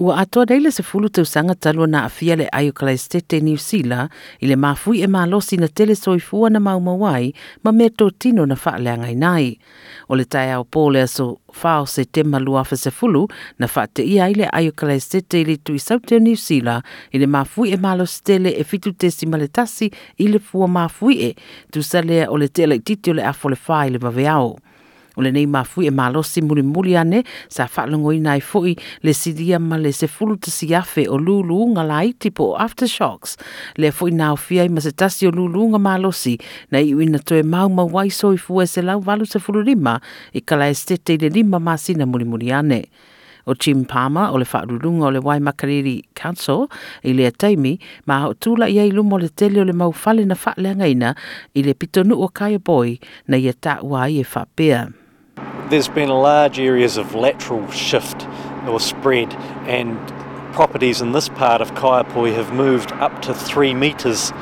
Ua atoa deila se fulu te usanga talua na afia le ayo klaistete e ni usila i le mafui e malosi na tele soifua na maumawai ma meto tino na faa le angai nai. O le tae au pole aso fao se te malua se fulu na faa te ia i le ayo klaistete i e le tui sauteo ni usila i le mafui e malosi tele e fitu tesi maletasi i le fua mafui e tu salea o le tele i titio le afo le i le maveao o le nei mafui e malosi mulimuli ane sa faalogoina ai foʻi le sidia ma le sefulu siafe o luluuga laiti po aftershocks le foʻi na aofia i ma se tasi o luluuga malosi na iʻuina toe ma waiso soifua e se lau valusefululima i kalaestete i le lima masina mulimuli ane o Jim Palmer o le whaarurunga o le Waimakariri Council i le teimi, ma o tūla i ei lumo le tele o le mauwhale na whaarunga ina i le pitonu o Kaya Boy na ia tā i e whapea. there's been large areas of lateral shift or spread, and properties in this part of Kaiapoi have moved up to three metres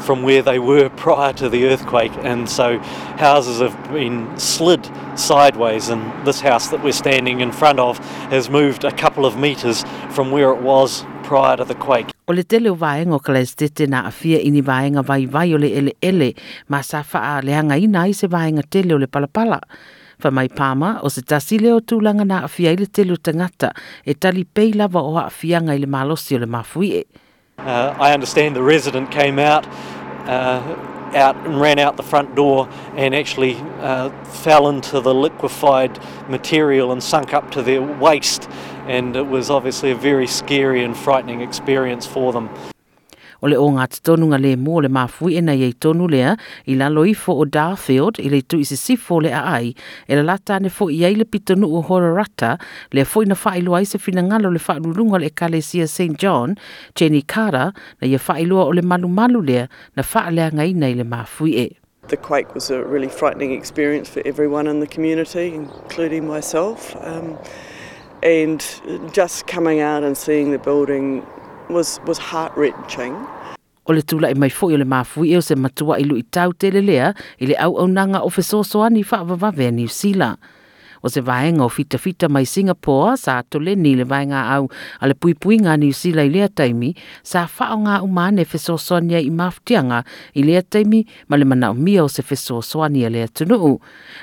from where they were prior to the earthquake, and so houses have been slid sideways. And this house that we're standing in front of has moved a couple of metres from where it was prior to the quake. O le tele o vaenga o kalaistete na afia ini vaenga vai vai o le ele ele, ma sa faa leanga ina i se vaenga tele o le palapala. fa mai pama o se tasi leo tūlanga na afia i le telu tangata e tali pei lava o afia ngai le malosi o le mafui e. Uh, I understand the resident came out uh, out and ran out the front door and actually uh, fell into the liquefied material and sunk up to their waist and it was obviously a very scary and frightening experience for them o le o ngā tonu ngale le mō le māfui e nei tonu lea i la loifo o Darfield i le tu i se sifo le aai e la lata ne fo i ai le pitonu o Hororata rata le fwoi na whae lua i se fina ngalo le whae lulunga le sia St. John Jenny Kara na ia whae lua o le malu malu lea na whae lea ngai nei le mafui e. The quake was a really frightening experience for everyone in the community, including myself. Um, and just coming out and seeing the building was was heart wrenching. O le tula i mai fo i le mafui eo se matua i lu i tau te le i le au au nanga o fesoso ani wha vavave a New Zealand. o se vaenga o fitafita mai Singapore sa tole ni le vaenga au a le puipui ngā New Zealand i lea taimi sa whao ngā umane fesosoania i maftianga i lea taimi ma le mana umia o se fesosoania lea tunuu.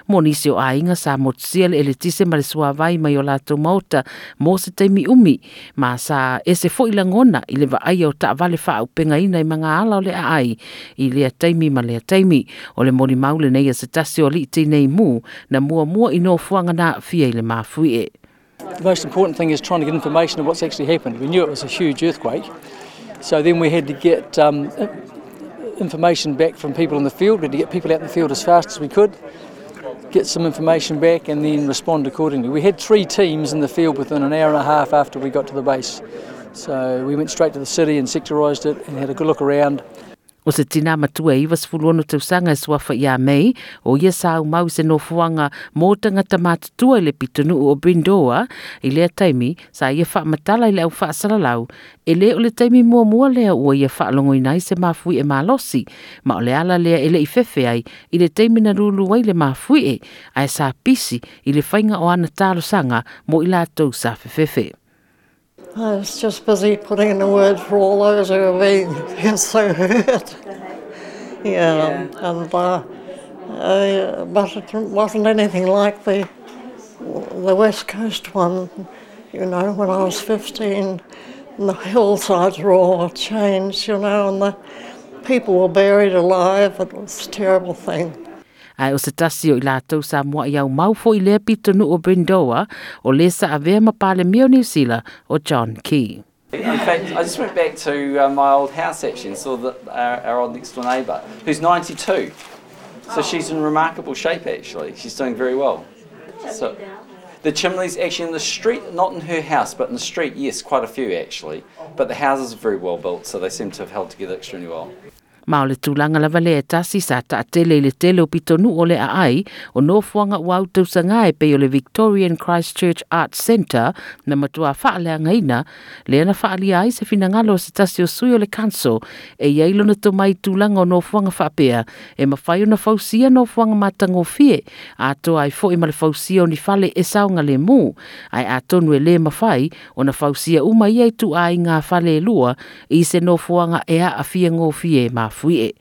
Mō nisi o ainga sa motsia le eletise ma le vai mai o lātou mauta mo se taimi umi ma sa e se fo ilangona i le vaai o ta vale whao penga ina i manga ala o le ai i lea taimi ma lea taimi o le mori maule nei a se tasi o li nei mu na mua mua ino fuanga The most important thing is trying to get information of what's actually happened. We knew it was a huge earthquake, so then we had to get um, information back from people in the field. We had to get people out in the field as fast as we could, get some information back, and then respond accordingly. We had three teams in the field within an hour and a half after we got to the base. So we went straight to the city and sectorised it and had a good look around O se tina matua iwa sifulu ono tausanga e suafa ya mei, o ia sa mau se no fuanga mō tangata mātutua ile pitunu o Brindoa, ilea taimi sa ia wha matala ile au wha salalau, ele o le taimi mua mua lea ua ia wha i nai se mafui e malosi, ma o le ala lea ele i fefe ai, ile taimi na rulu wai le mafui e, ai sa pisi ile fainga o ana talo sanga mo la tau sa fefefe. I was just busy putting in the word for all those who have been so hurt. Yeah, and uh, but it wasn't anything like the the West Coast one. You know, when I was 15, the hillsides were all changed. You know, and the people were buried alive. It was a terrible thing. Ai o se tasi o i lātou sa mua i au maufo i lea pitonu o Brindoa o lesa a vea mapale meo New o John Key. In fact, I just went back to uh, my old house actually and saw the, our, our old next door neighbour, who's 92. So oh. she's in remarkable shape actually. She's doing very well. So, the chimneys actually in the street, not in her house, but in the street, yes, quite a few actually. But the houses are very well built, so they seem to have held together extremely well. Mao le tūlanga lava le e tasi sa ta atele le tele o pitonu o le aai o nofuanga o autou sangai pe o le Victorian Christchurch Arts Centre na matua faa le angaina le ana faa li ai se fina ngalo se tasi o sui o le kanso e yailo na tomai tūlanga o nofuanga faa pea e mawhaio na fausia nofuanga matango fie a to ai fo ima le fausia o ni fale e saunga le mu ai a tonu e le mawhai o na fausia umai ai tu ai ngā fale lua i se nofuanga ea a fie ngō fie e ma fui e.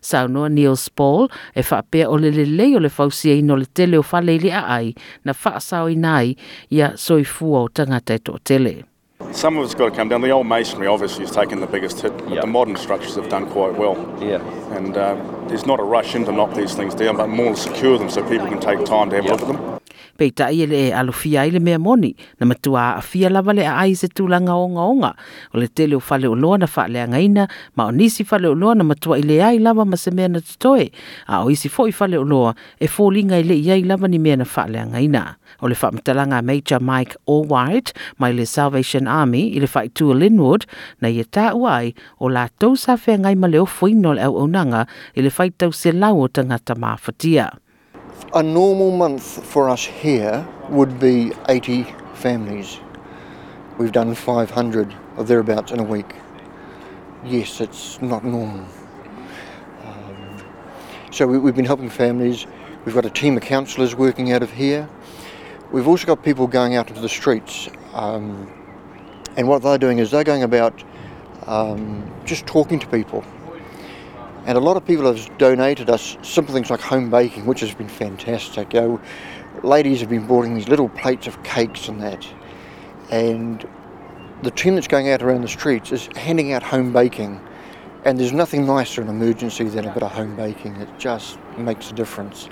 Saunoa Niels Paul e whapea o lele leo le fausia ino le tele o whaleile a ai na whaasau i nai ia soifua o tangata e tō tele. Some of it's got to come down. The old masonry obviously has taken the biggest hit, but yep. the modern structures have done quite well. Yeah. And uh, there's not a rush in to knock these things down, but more to secure them so people can take time to have a yep. look at them peitaʻi e lee alofia ai mea moni na matua aafia lava le aai se tulaga ogaoga o le tele o faleoloa na faaleagaina ma o nisi faleoloa na matuaʻi leai lava ma se mea na totoe a o isi foʻi faleoloa e foliga e leʻi ai lava ni mea na fa faaleagaina o le fa mtalanga major mike allwight mai le salvation army i le faaitua linwood na ia e taʻua ai o latou sa feagai ma le ofoina o le auaunaga i le faitauselau o tagata mafatia A normal month for us here would be 80 families. We've done 500 or thereabouts in a week. Yes, it's not normal. Um, so we, have been helping families. We've got a team of counsellors working out of here. We've also got people going out into the streets. Um, and what they're doing is they're going about um, just talking to people and a lot of people have donated us simple things like home baking, which has been fantastic. You know, ladies have been bringing these little plates of cakes and that. And the team that's going out around the streets is handing out home baking. And there's nothing nicer in emergency than a bit of home baking. It just makes a difference.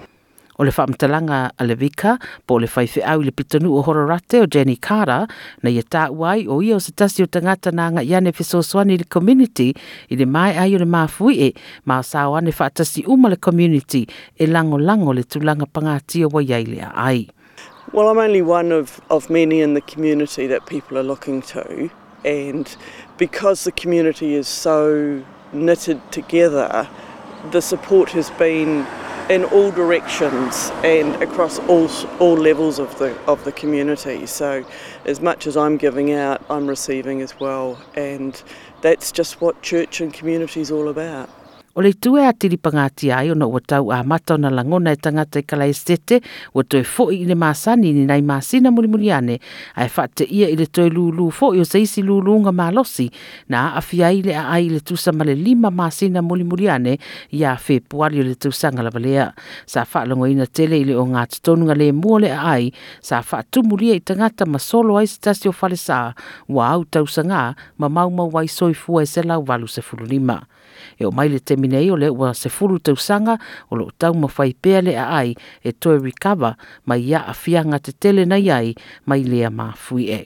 o le whaamtalanga a le vika po le whaife au le pitanu o hororate o Jenny Kara, na ia tāuai o ia o se tasi o tangata nā ngā iane whesoswani le community i le mai ai o le māfui e mā sāo ane whaatasi uma le community e lango lango le tūlanga pangāti o waiai le ai. Well, I'm only one of, of many in the community that people are looking to. And because the community is so knitted together, the support has been in all directions and across all all levels of the of the community. So, as much as I'm giving out, I'm receiving as well, and that's just what church and community is all about. O le tue a tiri pangati ai ona ua tau a mata ona langona e tangata i kala estete ua toi fo i le masani ni nai masina mulimuli ane ai fa'ate ia i le toi lulu fo'i o seisi lulu nga malosi na afia i le a ai le tusa male lima masina mulimuli ane ia a fe puali o le tusa ngalabalea sa fa'a longo ina tele i le o ngā tutonu le mua le a ai sa fa'a tumulia i tangata ma solo ai stasi o falesa wa au tausanga ma mau mau wai soifua e se valu se fululima. E o mai le temini nei o le ua se fulu tausanga o lo tau mawhai peale a ai e toe rikawa mai ia a fianga te tele nei ai mai lea ma fui e.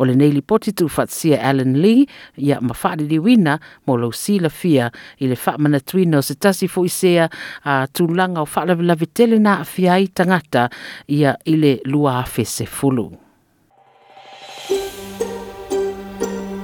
O le neili poti tu fatsia Alan Lee, ia mawhare di wina mo lo si la fia i le whamana tuina se tasi fu isea a tūlanga o whalavilavi tele na a fia tangata ia i le lua a fese fulu.